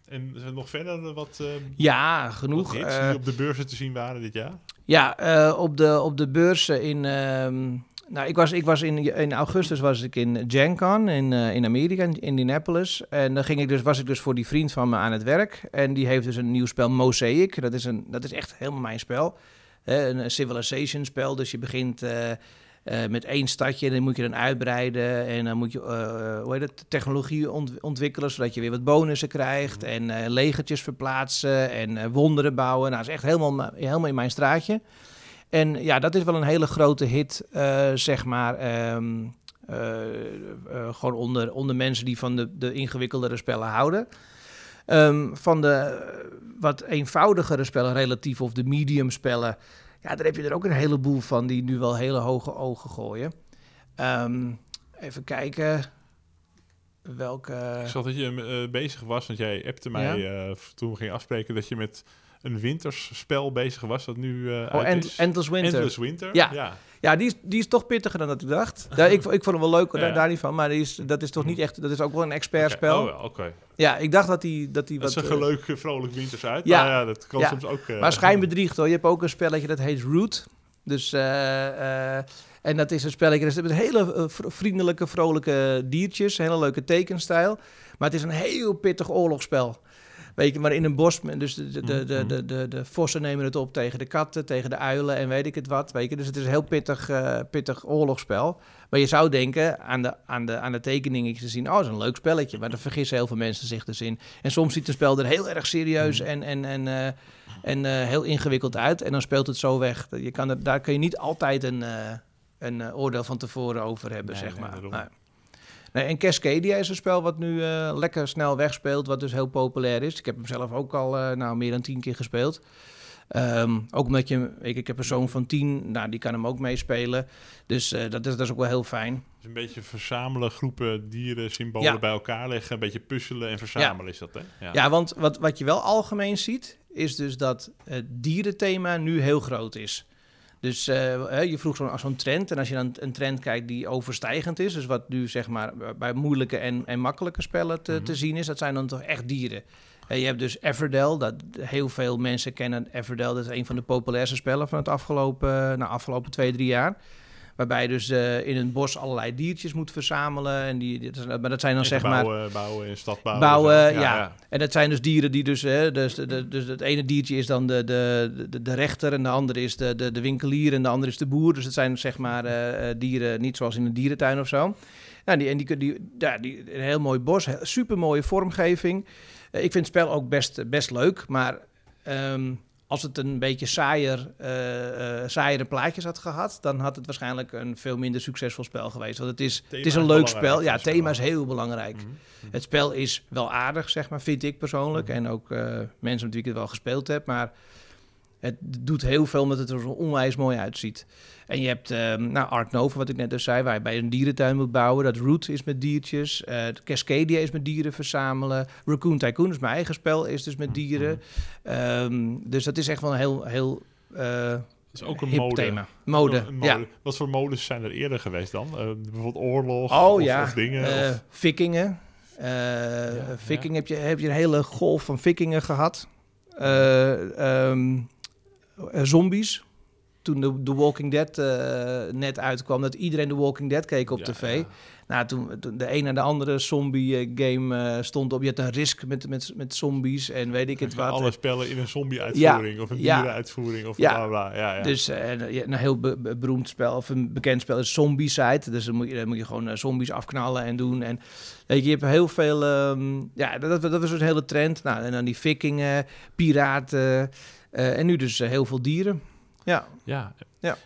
en is er nog verder wat, eh ja, wat genoeg. hits Eh, die op de beurzen te zien waren dit jaar? Ja, eh, op, de, op de beurzen in. ehm, nou, ik was, ik was in, in augustus was ik in Gen Con in, eh, in Amerika, in Indianapolis. En dan ging ik dus, was ik dus voor die vriend van me aan het werk. En die heeft dus een nieuw spel, Mosaic. Dat is, een, dat is echt helemaal mijn spel. Een civilization spel. Dus je begint eh, eh, met één stadje. En dan moet je dan uitbreiden. En dan moet je eh, hoe heet het, technologie ont- ontwikkelen. Zodat je weer wat bonussen krijgt. En eh, legertjes verplaatsen. En eh, wonderen bouwen. Nou, dat is echt helemaal, ma- helemaal in mijn straatje. En ja, dat is wel een hele grote hit, eh, zeg maar. ehm, eh, eh, gewoon onder, onder mensen die van de, de ingewikkeldere spellen houden. Ehm, van de eh, wat eenvoudigere spellen, relatief, of de medium spellen. Ja, daar heb je er ook een heleboel van die nu wel hele hoge ogen gooien. Ehm, even kijken. Welke. Ik zag dat je eh, bezig was, want jij appte mij Ja? eh, toen we gingen afspreken dat je met een wintersspel bezig was dat nu eh Oh, uit End- is. Endless Winter. Endless Winter. Ja. ja. Ja, die is, die is toch pittiger dan dat ik dacht. [LAUGHS] Ja, ik, ik vond hem wel leuk, Ja. daar, daar niet van. Maar die is, dat is toch niet echt... Dat is ook wel een expertspel. Oké, Oh, ja, oké. Ja, ik dacht dat hij dat die Dat wat... zag eh, leuk, eh, vrolijk winters uit. Ja. Ja, ja dat kan soms ook. maar schijnbedriegt hoor. Je hebt ook een spelletje dat heet Root. Dus, en dat is een spelletje, dat is met hele vriendelijke, vrolijke diertjes. Hele leuke tekenstijl. Maar het is een heel pittig oorlogsspel. Weet je, maar in een bos, dus de, de, de, de, de, de, de vossen nemen het op tegen de katten, tegen de uilen en weet ik het wat. Weet je. Dus het is een heel pittig, eh, pittig oorlogsspel. Maar je zou denken aan de, aan de, aan de tekeningetjes te zien, oh, dat is een leuk spelletje. Maar daar vergissen heel veel mensen zich dus in. En soms ziet een spel er heel erg serieus en, en, en, eh, en eh, heel ingewikkeld uit. En dan speelt het zo weg. Je kan er, daar kun je niet altijd een, een oordeel van tevoren over hebben, Nee, zeg maar. Nee. Nee, en Cascadia is een spel wat nu eh, lekker snel wegspeelt, wat dus heel populair is. Ik heb hem zelf ook al eh, nou, meer dan tien keer gespeeld. Ehm, ook omdat je, ik, ik heb een zoon van tien, nou, die kan hem ook meespelen. Dus eh, dat, is, dat is ook wel heel fijn. Een beetje verzamelen, groepen dieren, symbolen Ja. bij elkaar leggen. Een beetje puzzelen en verzamelen is dat, hè? Ja, want wat, wat je wel algemeen ziet, is dus dat het dierenthema nu heel groot is. Dus eh, je vroeg zo'n zo'n trend. En als je dan een trend kijkt die overstijgend is, dus wat nu zeg maar bij moeilijke en, en makkelijke spellen te, te Mhm. zien is, dat zijn dan toch echt dieren. Eh, je hebt dus Everdell, dat heel veel mensen kennen Everdell. Dat is een van de populairste spellen van het afgelopen, nou, afgelopen twee, drie jaar. Waarbij je dus eh, in een bos allerlei diertjes moet verzamelen. En die, dit- maar dat zijn dan zeg maar bouwen, bouwen, in stad bouwen. Bouwen, zo. ja. En dat zijn dus dieren die dus, hè, dus, de, dus het ene diertje is dan de, de, de, de rechter en de andere is de, de, de winkelier en de andere is de boer. Dus het zijn zeg maar eh, eh, dieren, niet zoals in een dierentuin of zo. Nou, die, en die, die, ja, die, een heel mooi bos, super mooie vormgeving. Ik vind het spel ook best, best leuk, maar ehm, als het een beetje saaier, eh, saaiere plaatjes had gehad, dan had het waarschijnlijk een veel minder succesvol spel geweest. Want het is, Thema het is een leuk spel. Ja, spel. thema is heel belangrijk. Mhm. Het spel is wel aardig, zeg maar, vind ik persoonlijk. Mhm. En ook eh, mensen met wie ik het wel gespeeld heb. Maar Het doet heel veel omdat het er zo onwijs mooi uitziet. En je hebt ehm, nou, Ark Nova, wat ik net dus zei, waar je bij een dierentuin moet bouwen. Dat Root is met diertjes. eh Cascadia is met dieren verzamelen. Raccoon Tycoon is mijn eigen spel, is dus met dieren. Ehm, dus dat is echt wel een heel, heel eh, Dat is ook een mode. thema. Mode, Een ja. Wat voor modes zijn er eerder geweest dan? Eh, bijvoorbeeld oorlog Oh of, ja, of dingen? Of- vikingen. Viking Heb, je, heb je een hele golf van vikingen gehad. Eh, ehm, eh, zombies. Toen de, Walking Dead eh, net uitkwam, dat iedereen The Walking Dead keek op Ja, tv. ja. Nou, toen, toen de een en de andere zombie eh, game eh, stond op. Je had een risk met, met, met zombies en weet ik het wat. Alle spellen in een zombie-uitvoering of een dierenuitvoering of Ja. bla bla. Ja, ja. Dus eh, ja, een heel be- be- beroemd spel, of een bekend spel is Zombicide. Dus dan moet je, dan moet je gewoon eh, zombies afknallen en doen. En weet je, je hebt heel veel... ehm, ja, dat, dat was een hele trend. Nou, en dan die vikingen, piraten eh, en nu dus eh, heel veel dieren. Ja. ja. Ja.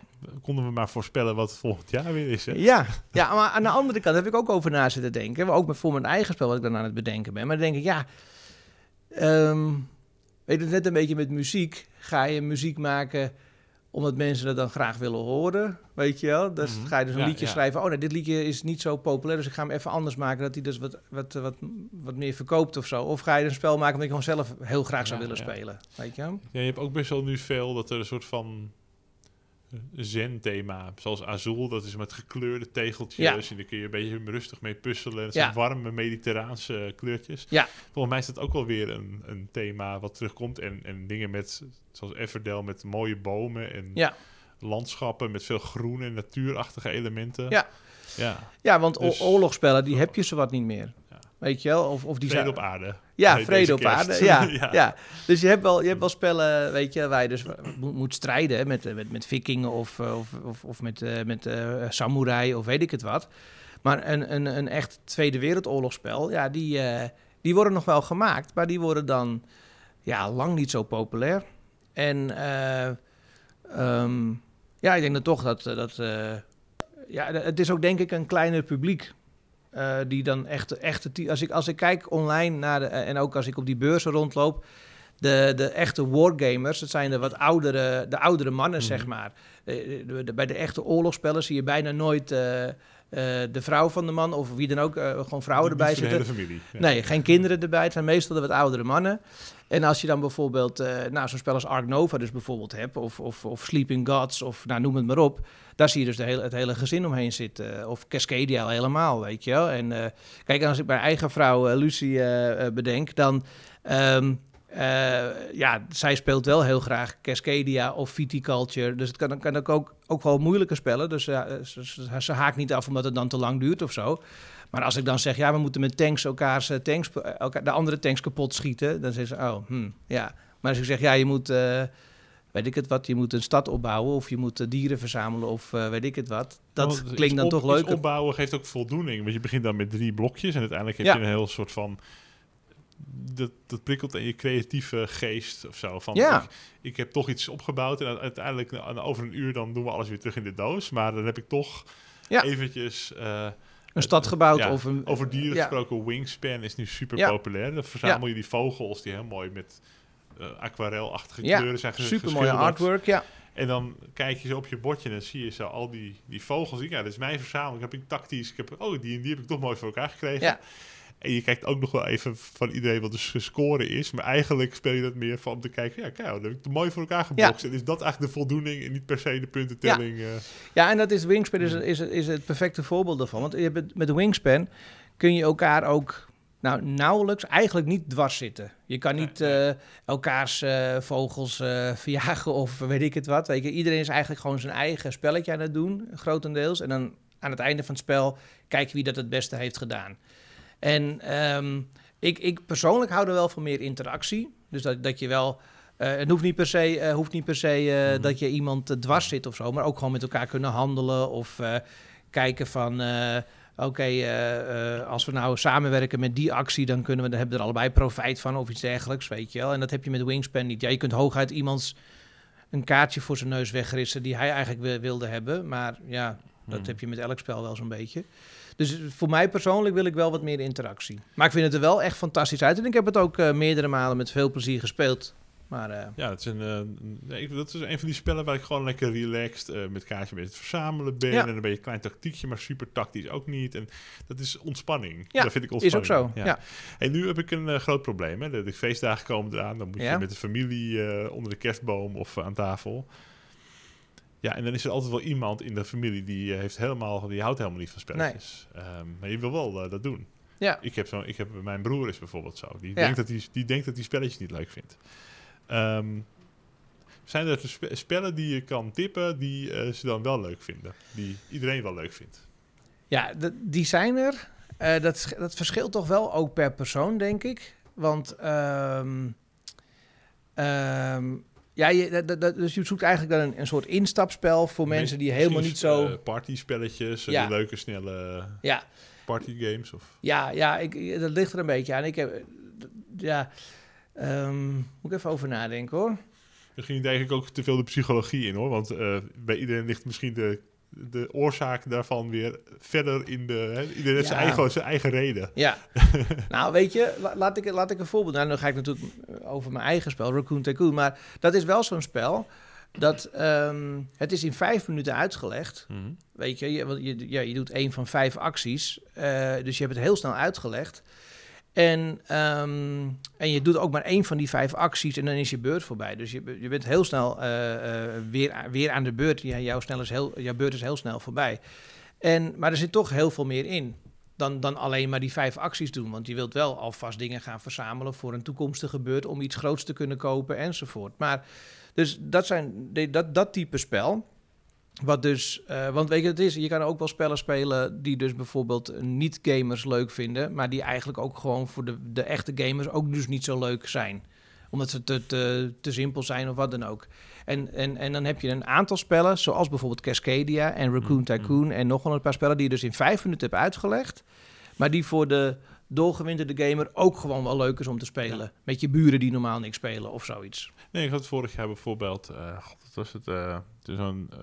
Konden we maar voorspellen wat het volgend jaar weer is. Hè? Ja, ja, maar aan de andere kant heb ik ook over na zitten denken. Ook met, voor mijn eigen spel wat ik dan aan het bedenken ben. Maar dan denk ik, ja... ehm, weet je, net een beetje met muziek. Ga je muziek maken omdat mensen dat dan graag willen horen, weet je wel? Dus Mhm. ga je dus een Ja, liedje ja. schrijven. Oh, nee, dit liedje is niet zo populair, dus ik ga hem even anders maken... dat hij dus wat, wat, wat, wat meer verkoopt of zo. Of ga je een spel maken omdat je gewoon zelf heel graag zou willen spelen, weet je wel? Ja, je hebt ook best wel nu veel dat er een soort van zen-thema, zoals Azul, dat is met gekleurde tegeltjes. Ja. En daar kun je een beetje rustig mee puzzelen. Het Ja. zijn warme mediterraanse kleurtjes. Ja. Volgens mij is dat ook wel weer een, een thema wat terugkomt. En, en dingen met, zoals Everdell, met mooie bomen en Ja. landschappen met veel groen en natuurachtige elementen. Ja. Ja, Ja, want Dus- oorlogsspellen, die heb je zo wat niet meer. Ja. Weet je wel? Of, of die vrede zijn- op aarde. Ja, vrede op aarde. Ja, [LAUGHS] Ja. ja. Dus je hebt wel, je hebt wel spellen, weet je, waar je dus moet, strijden met, eh, met, met vikingen of, eh, of, of, of met, eh, met samurai of weet ik het wat. Maar een, een, een echt Tweede Wereldoorlogsspel, ja, die, die worden nog wel gemaakt, maar die worden dan ja, lang niet zo populair. En eh, ehm, ja, ik denk dan toch dat, dat ja, het is ook denk ik een kleiner publiek. Eh, die dan echt, echte ti- als ik als ik kijk online naar de, en ook als ik op die beurzen rondloop, de, de echte wargamers, dat zijn de wat oudere, de oudere mannen, Mhm. zeg maar. Eh, de- de- bij de echte oorlogsspellen zie je bijna nooit eh, eh, de vrouw van de man of wie dan ook, eh, gewoon vrouwen erbij zitten. hele familie. Ja. Nee, geen kinderen erbij. Het zijn meestal de wat oudere mannen. En als je dan bijvoorbeeld eh nou, zo'n spel als Ark Nova dus bijvoorbeeld hebt... of, of, of Sleeping Gods, of nou, noem het maar op... daar zie je dus de hele, het hele gezin omheen zitten. Of Cascadia al helemaal, weet je wel. En kijk, als ik mijn eigen vrouw Lucie bedenk... dan... ehm, eh, ja, zij speelt wel heel graag Cascadia of Viticulture. Dus het kan, kan ook, ook, ook wel moeilijke spellen. Dus ja, ze, ze, ze haakt niet af omdat het dan te lang duurt of zo. Maar als ik dan zeg, ja, we moeten met tanks elkaars eh, tanks, eh, elkaar, de andere tanks kapot schieten, dan zeggen ze, oh, hm, ja. Maar als ik zeg, ja, je moet, eh, weet ik het wat, je moet een stad opbouwen of je moet eh, dieren verzamelen of eh, weet ik het wat. Dat klinkt dan op- toch leuker. opbouwen geeft ook voldoening. Want je begint dan met drie blokjes en uiteindelijk heb Ja. je een heel soort van... Dat, dat prikkelt in je creatieve geest of zo. Van, Ja. ik, ik heb toch iets opgebouwd en uiteindelijk na- over een uur dan doen we alles weer terug in de doos. Maar dan heb ik toch Ja. eventjes... eh, Een stad gebouwd ja, of een... over dieren gesproken, Wingspan is nu super populair. Dan verzamel je die vogels die heel mooi met eh aquarelachtige kleuren zijn ges- Super mooie geschilderd. artwork, ja. En dan kijk je zo op je bordje en dan zie je zo al die, die vogels. Ja, dit is mijn verzameling. Heb ik tactisch. Ik heb, oh, die en die heb ik toch mooi voor elkaar gekregen. Ja. En je kijkt ook nog wel even van iedereen wat de score is. Maar eigenlijk speel je dat meer van om te kijken. Ja, kijk, dan heb ik het mooi voor elkaar gebokst. En is dat eigenlijk de voldoening en niet per se de puntentelling. eh. Ja, en dat is Wingspan is, is, is het perfecte voorbeeld daarvan. Want je hebt met Wingspan kun je elkaar ook nou, nauwelijks eigenlijk niet dwars zitten. Je kan niet eh, elkaars eh, vogels verjagen of weet ik het wat. Weet je, iedereen is eigenlijk gewoon zijn eigen spelletje aan het doen, grotendeels. En dan aan het einde van het spel kijk je wie dat het beste heeft gedaan. En ehm, ik, ik persoonlijk hou er wel van meer interactie. Dus dat, dat je wel... eh, het hoeft niet per se, eh, hoeft niet per se eh, Mhm. dat je iemand dwars zit of zo, maar ook gewoon met elkaar kunnen handelen of kijken van, oké, als we nou samenwerken met die actie, dan kunnen we, dan hebben we er allebei profijt van of iets dergelijks, weet je wel. En dat heb je met Wingspan niet. Ja, je kunt hooguit iemands een kaartje voor zijn neus wegrissen die hij eigenlijk wi- wilde hebben, maar ja, dat Hmm. heb je met elk spel wel zo'n beetje. Dus voor mij persoonlijk wil ik wel wat meer interactie. Maar ik vind het er wel echt fantastisch uit. En ik heb het ook eh, meerdere malen met veel plezier gespeeld. Maar eh, Ja, dat is, een, eh, nee, dat is een van die spellen waar ik gewoon lekker relaxed met kaartje met het verzamelen ben. Ja. En dan ben je een klein tactiekje, maar super tactisch ook niet. En dat is ontspanning. Ja, dat vind ik is ontspanning. ook zo. Ja. En nu heb ik een groot probleem. Hè. De, de feestdagen komen eraan. Dan moet je met de familie onder de kerstboom of aan tafel. Ja, en dan is er altijd wel iemand in de familie die, eh, heeft helemaal, die houdt helemaal niet van spelletjes. Ehm, maar je wil wel eh, dat doen. ja. Ik heb zo, ik heb, mijn broer is bijvoorbeeld zo. Die, Ja. denkt, dat hij, die denkt dat hij spelletjes niet leuk vindt. Ehm, zijn er spe- spellen die je kan tippen die eh, ze dan wel leuk vinden? Die iedereen wel leuk vindt? Ja, die zijn er. Dat, dat verschilt toch wel ook per persoon, denk ik. Want ehm, ehm, ja, je, dat- dat- dus je zoekt eigenlijk dan een, een soort instapspel voor mensen die helemaal niet zo. eh, partyspelletjes, Ja. leuke, snelle ja, partygames. Of... ja, ja ik, dat ligt er een beetje aan. Ik heb, ja, ehm, moet ik even over nadenken hoor. Misschien denk ik ook te veel de psychologie in hoor. Want eh, bij iedereen ligt misschien de, de oorzaak daarvan weer verder in de. Hè? Iedereen heeft zijn, eigen, zijn eigen reden. Ja, [LAUGHS] nou weet je, la- laat ik, laat ik een voorbeeld. Nou, dan ga ik natuurlijk over mijn eigen spel, Raccoon Tycoon. Maar dat is wel zo'n spel dat ehm, het is in vijf minuten uitgelegd. Mhm. Weet je, je, je, ja, je doet één van vijf acties. eh, dus je hebt het heel snel uitgelegd. En, ehm, en je doet ook maar één van die vijf acties en dan is je beurt voorbij. Dus je, je bent heel snel eh, eh, weer, weer aan de beurt. Ja, jouw, snel is heel, jouw beurt is heel snel voorbij. En, maar er zit toch heel veel meer in dan, dan alleen maar die vijf acties doen. Want je wilt wel alvast dingen gaan verzamelen voor een toekomstige beurt... om iets groots te kunnen kopen enzovoort. Maar dus dat, zijn, dat, dat type spel... Wat dus, eh, want weet je, het is, je kan ook wel spellen spelen die dus bijvoorbeeld niet-gamers leuk vinden, maar die eigenlijk ook gewoon voor de, de echte gamers ook dus niet zo leuk zijn. Omdat ze te, te, te simpel zijn of wat dan ook. En, en, en dan heb je een aantal spellen, zoals bijvoorbeeld Cascadia en Raccoon Mm, Tycoon en nog wel een paar spellen die je dus in vijf minuten hebt uitgelegd, maar die voor de doorgewinterde gamer ook gewoon wel leuk is om te spelen. Met je buren die normaal niks spelen of zoiets. Nee, ik had vorig jaar bijvoorbeeld. eh God, wat was het? het is zo'n. ehm,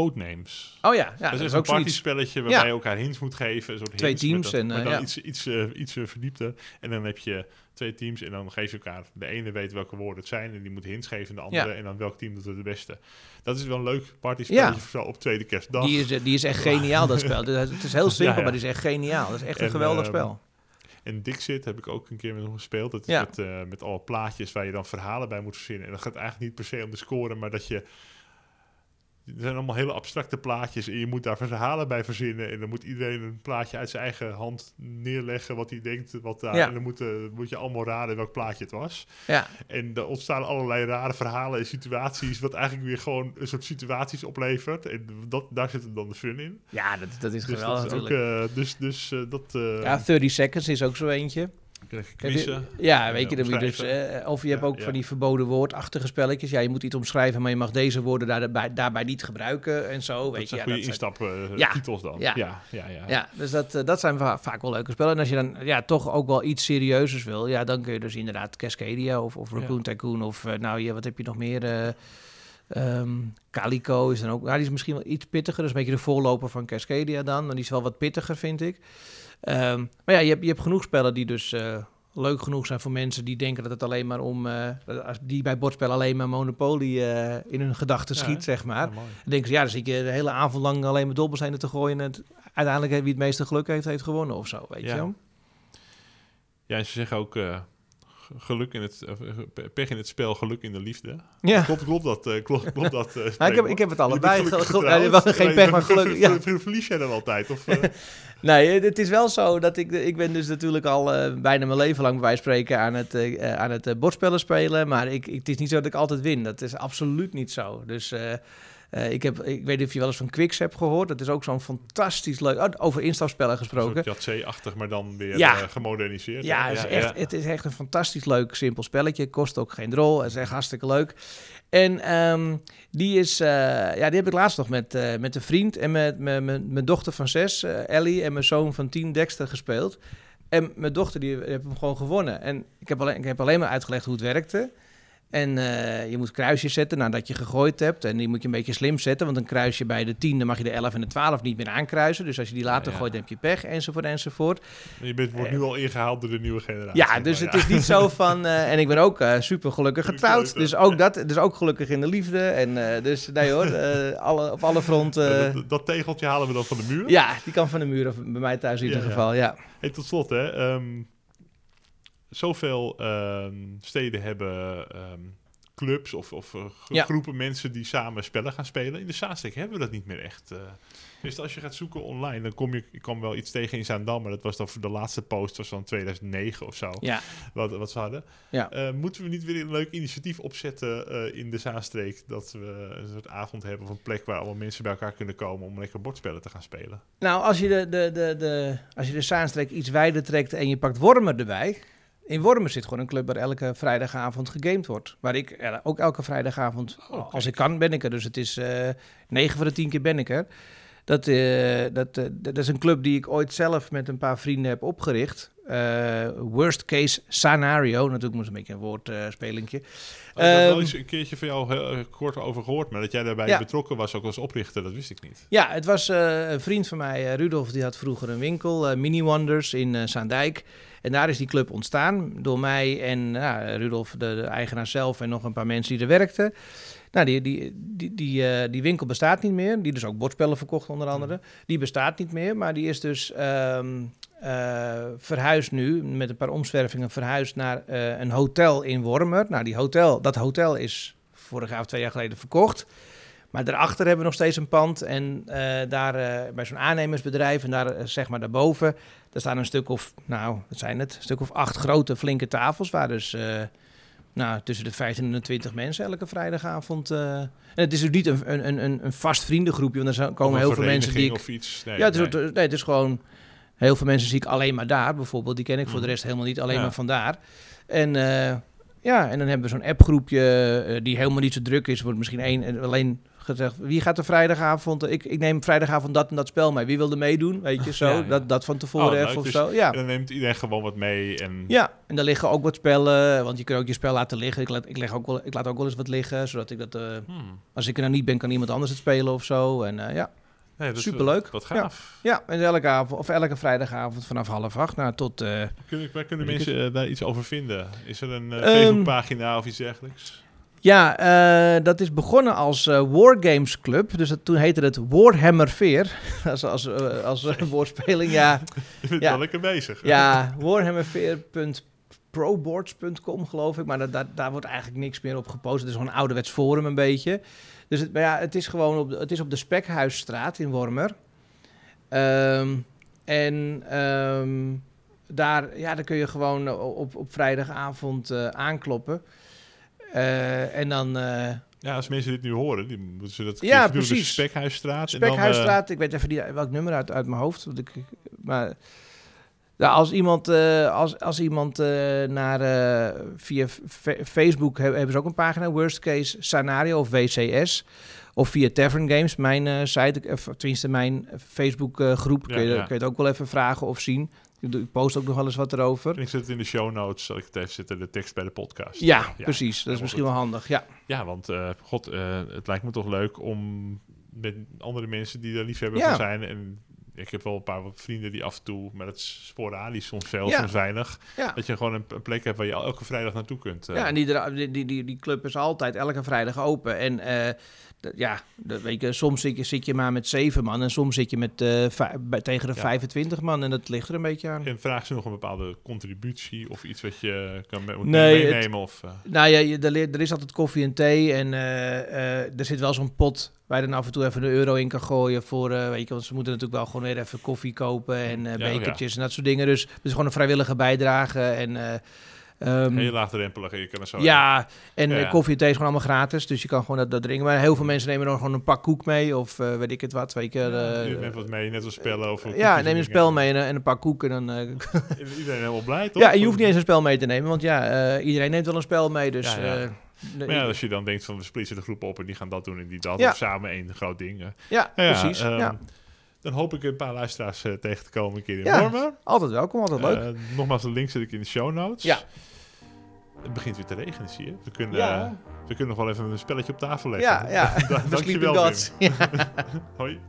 Codenames. Oh ja, ja dat is ook een partyspelletje waarbij Ja. je elkaar hints moet geven. Een soort Twee teams dat- en, eh, dan ja. iets, iets, eh, iets eh, verdiepter. En dan heb je twee teams en dan geef je elkaar... De ene weet welke woorden het zijn en die moet hints geven de andere. En dan welk team doet het het beste. Dat is wel een leuk partyspelletje Ja. voor zo op tweede kerstdag. Die is, die is echt geniaal, dat spel. [LAUGHS] Dus Het is heel simpel, maar die is echt geniaal. Dat is echt een En, geweldig ehm, spel. En Dixit heb ik ook een keer met hem gespeeld. Dat is Ja. met, met alle plaatjes waar je dan verhalen bij moet verzinnen. En dat gaat eigenlijk niet per se om de score, maar dat je... Er zijn allemaal hele abstracte plaatjes en je moet daar verhalen bij verzinnen. En dan moet iedereen een plaatje uit zijn eigen hand neerleggen wat hij denkt. Wat daar, Ja. En dan moet, eh, moet je allemaal raden welk plaatje het was. Ja, En er ontstaan allerlei rare verhalen en situaties, wat eigenlijk weer gewoon een soort situaties oplevert. En dat, daar zit dan de fun in. ja dat, dat is Dus geweldig dat is ook, natuurlijk. eh, dus, dus eh, dat eh ja, 30 Seconds is ook zo eentje. Quizzen. ja, eh, weet je, dan je dus, eh, of je hebt Ja, ook ja. van die verboden woordachtige spelletjes. Ja, je moet iets omschrijven, maar je mag deze woorden daarbij, daarbij niet gebruiken en zo. Dat Weet je, zijn ja, goede dat zijn- instaptitels Ja. titels dan. Ja. Ja, ja, ja. Ja, dus dat, eh, dat zijn va- vaak wel leuke spellen. En als je dan ja, toch ook wel iets serieuzers wil, ja, dan kun je dus inderdaad Cascadia of, of Raccoon Ja. Tycoon of eh, nou ja, wat heb je nog meer? eh ehm, Calico is dan ook, nou, die is misschien wel iets pittiger. Dat is een beetje de voorloper van Cascadia dan, maar die is wel wat pittiger, vind ik. Ehm, maar ja, je hebt, je hebt genoeg spellen die dus eh, leuk genoeg zijn voor mensen die denken dat het alleen maar om, eh, die bij bordspellen alleen maar Monopoly eh, in hun gedachten Ja, schiet, zeg maar. Ja. Dan denken ze, ja, dan zit je de hele avond lang alleen maar dobbelstenen te gooien. En het, uiteindelijk wie het meeste geluk heeft, heeft gewonnen of zo, weet Ja. je wel? Ja, en ze zeggen ook geluk in het, eh, pech in het spel, geluk in de liefde. Ja, Klopt, klopt dat? eh, klopt, klopt dat eh, [LAUGHS] ik, heb, ik heb het allebei. ja, wel geen pech, maar geluk. Ja. ver- Verlies jij dan altijd? Of, [LAUGHS] Nee, het is wel zo dat ik... Ik ben dus natuurlijk al bijna mijn leven lang bij spreken aan het, eh, aan het bordspellen spelen. Maar ik, ik, het is niet zo dat ik altijd win. Dat is absoluut niet zo. Dus... eh, ik, heb, ik weet niet of je wel eens van Quicks hebt gehoord. Dat is ook zo'n fantastisch leuk... oh, over instapspellen gesproken. soort Jatse-achtig, maar dan weer Ja. eh, gemoderniseerd. Ja, het is, echt, het is echt een fantastisch leuk, simpel spelletje. Kost ook geen drol. Het is echt hartstikke leuk. En ehm, die, is, eh, ja, die heb ik laatst nog met, met een vriend en met mijn dochter van zes, Ellie, en mijn zoon van tien, Dexter, gespeeld. En mijn dochter die heeft hem gewoon gewonnen. En ik heb alleen, ik heb alleen maar uitgelegd hoe het werkte. En eh, je moet kruisjes zetten nadat je gegooid hebt. En die moet je een beetje slim zetten. Want een kruisje bij de 10, dan mag je de 11 en de 12 niet meer aankruisen. Dus als je die later Ja. gooit, dan heb je pech, enzovoort, enzovoort. Je bent, wordt nu al ingehaald door de nieuwe generatie. Ja, dus maar het is niet zo [LAUGHS] van... eh, en ik ben ook eh, super gelukkig getrouwd. Dus ook dat, dus ook gelukkig in de liefde. En eh, dus nee hoor, eh, alle, op alle fronten... dat, dat tegeltje halen we dan van de muur. ja, die kan van de muur, of bij mij thuis in ieder geval, ja. Hey, tot slot, hè. ehm, zoveel ehm, steden hebben ehm, clubs of, of eh, Ja. groepen mensen die samen spellen gaan spelen. In de Zaanstreek hebben we dat niet meer echt. eh. dus als je gaat zoeken online, dan kom je, ik kwam wel iets tegen in Zaandam, maar dat was dan voor de laatste post, was van 2009 of zo, Ja, wat, wat ze hadden. Ja. Eh, moeten we niet weer een leuk initiatief opzetten in de Zaanstreek, dat we een soort avond hebben of een plek waar allemaal mensen bij elkaar kunnen komen om lekker bordspellen te gaan spelen? Nou, als je de, de, de, de, als je de Zaanstreek iets wijder trekt en je pakt Wormer erbij. In Wormer zit gewoon een club waar elke vrijdagavond gegamed wordt. Waar ik eh, ook elke vrijdagavond, Oh, als ik kan, ben ik er. Dus het is eh 9 van de 10 keer ben ik er. Dat, eh, dat, dat is een club die ik ooit zelf met een paar vrienden heb opgericht. Eh, worst case scenario. Natuurlijk moest een beetje een woordspelingje. Oh, ik had wel Ehm, eens een keertje van jou heel, kort over gehoord, maar dat jij daarbij Ja. betrokken was, ook als oprichter, dat wist ik niet. Ja, het was een vriend van mij, Rudolf, die had vroeger een winkel, Mini Wonders in Zaandijk. En daar is die club ontstaan door mij en ja, Rudolf, de, de eigenaar zelf en nog een paar mensen die er werkten. Nou, die, die, die, die, eh, die winkel bestaat niet meer. Die dus ook bordspellen verkocht onder andere. Die bestaat niet meer, maar die is dus eh, verhuisd nu, met een paar omzwervingen verhuisd naar eh, een hotel in Wormer. Nou, die hotel, dat hotel is vorig jaar of twee jaar geleden verkocht. Maar daarachter hebben we nog steeds een pand. En eh, daar eh, bij zo'n aannemersbedrijf en daar eh, zeg maar daarboven, daar staan een stuk of, nou, wat zijn het? Een stuk of acht grote flinke tafels waar dus nou, tussen de 15 en de 20 mensen elke vrijdagavond. en het is dus niet een, een, een, een vast vriendengroepje, want er komen heel veel mensen die ik vereniging Of iets. Nee, ja, het is, nee. het is gewoon... Heel veel mensen zie ik alleen maar daar, bijvoorbeeld. Die ken ik voor de Mhm. rest helemaal niet, alleen Ja. maar vandaar. En ja, en dan hebben we zo'n appgroepje die helemaal niet zo druk is. Wordt misschien één, en alleen gezegd, wie gaat er vrijdagavond... Ik, ik neem vrijdagavond dat en dat spel mee. Wie wil er meedoen? Weet je, [LAUGHS] zo. Ja, ja. Dat, dat van tevoren Oh, leuk. of Dus- zo. Ja. Dan neemt iedereen gewoon wat mee. En Ja, en daar liggen ook wat spellen, want je kunt ook je spel laten liggen. Ik laat, ik leg ook wel, ik laat ook wel eens wat liggen, zodat ik dat... eh, Hmm. als ik er nou niet ben, kan iemand anders het spelen of zo. En eh, ja, Nee, dat Superleuk. Wat, gaaf. ja, en elke, avond, of elke vrijdagavond vanaf half acht nou, tot... eh, Kunnen, waar kunnen mensen eh, daar iets over vinden? Is er een eh, Ehm, Facebookpagina of iets dergelijks? Ja, eh, dat is begonnen als eh, Wargames Club. Dus dat, toen heette het Warhammer Veer. [LAUGHS] als als, eh, als woordspeling, ja. Je bent ja. wel lekker bezig. ja warhammerveer.proboards.com geloof ik. Maar dat, daar wordt eigenlijk niks meer op gepost. Het is gewoon een ouderwets forum een beetje. Dus het, maar ja, het is gewoon op de, het is op de Spekhuisstraat in Wormer. Ehm, en ehm, daar, ja, daar kun je gewoon op, op vrijdagavond aankloppen. Eh, en dan... eh, Ja, als mensen dit nu horen, die moeten ze dat Ja, precies. Spekhuisstraat. en dan, eh, Spekhuisstraat, ik weet even niet welk nummer uit, uit mijn hoofd. Want ik, maar als iemand, als, als iemand naar via Facebook he- hebben ze ook een pagina, Worst Case Scenario of WCS. Of via Tavern Games, mijn site, of tenminste mijn Facebook groep, Ja, kun, je, ja. kun je het ook wel even vragen of zien. Ik, post ook nog wel eens wat erover. En ik zet het in de show notes, zal ik het even zetten, de tekst bij de podcast. Ja, Ja, precies. Dat is misschien wel handig. Ja, Ja, want eh, god, eh, het lijkt me toch leuk om met andere mensen die er liefhebber van zijn. En ik heb wel een paar vrienden die af en toe, maar dat is sporadisch, soms veel, soms weinig. ja. Dat je gewoon een, plek hebt waar je elke vrijdag naartoe kunt. eh. Ja, en die, die, die, die, club is altijd elke vrijdag open. En ja, dat weet je, soms zit je, zit je maar met zeven man en soms zit je met, eh, bij- tegen de Ja. 25 man. En dat ligt er een beetje aan. En vragen ze nog een bepaalde contributie of iets wat je kan me- moet Nee, het- meenemen? Of, eh, Nou ja, je, er, er is altijd koffie en thee. En eh, er zit wel zo'n pot waar je dan af en toe even een euro in kan gooien. Voor, weet je, want ze moeten natuurlijk wel gewoon weer even koffie kopen en Ja, oh bekertjes en dat soort dingen. Dus het is gewoon een vrijwillige bijdrage. En, eh, ehm, heel laagdrempelig je kan er zo... Ja, en Ja, eh, ja. koffie en thee is gewoon allemaal gratis. Dus je kan gewoon dat, dat drinken. Maar heel veel mensen nemen dan gewoon een pak koek mee. Of eh, weet ik het wat. Weet je, Ja, eh, je neemt wat mee, net als spellen of ja, neem een spel mee en, een- en een pak koek. En dan, eh, [LAUGHS] Iedereen helemaal blij, toch? ja, en je hoeft niet eens een spel mee te nemen. Want ja, eh, iedereen neemt wel een spel mee. Dus, Ja, eh, Maar ja, als je dan denkt van we splitsen de groep op en die gaan dat doen en die dat, of samen één groot ding. eh. ja, precies. ehm, ja. Dan hoop ik een paar luisteraars eh, tegen te komen een keer in Ja. Altijd welkom, altijd leuk. Eh, nogmaals, de link zet ik in de show notes. Ja. Het begint weer te regenen, zie je. We kunnen, Ja. eh, we kunnen nog wel even een spelletje op tafel leggen. Ja, ja. [LAUGHS] Dankjewel, Gods. Ja. Wim. [LAUGHS] Hoi.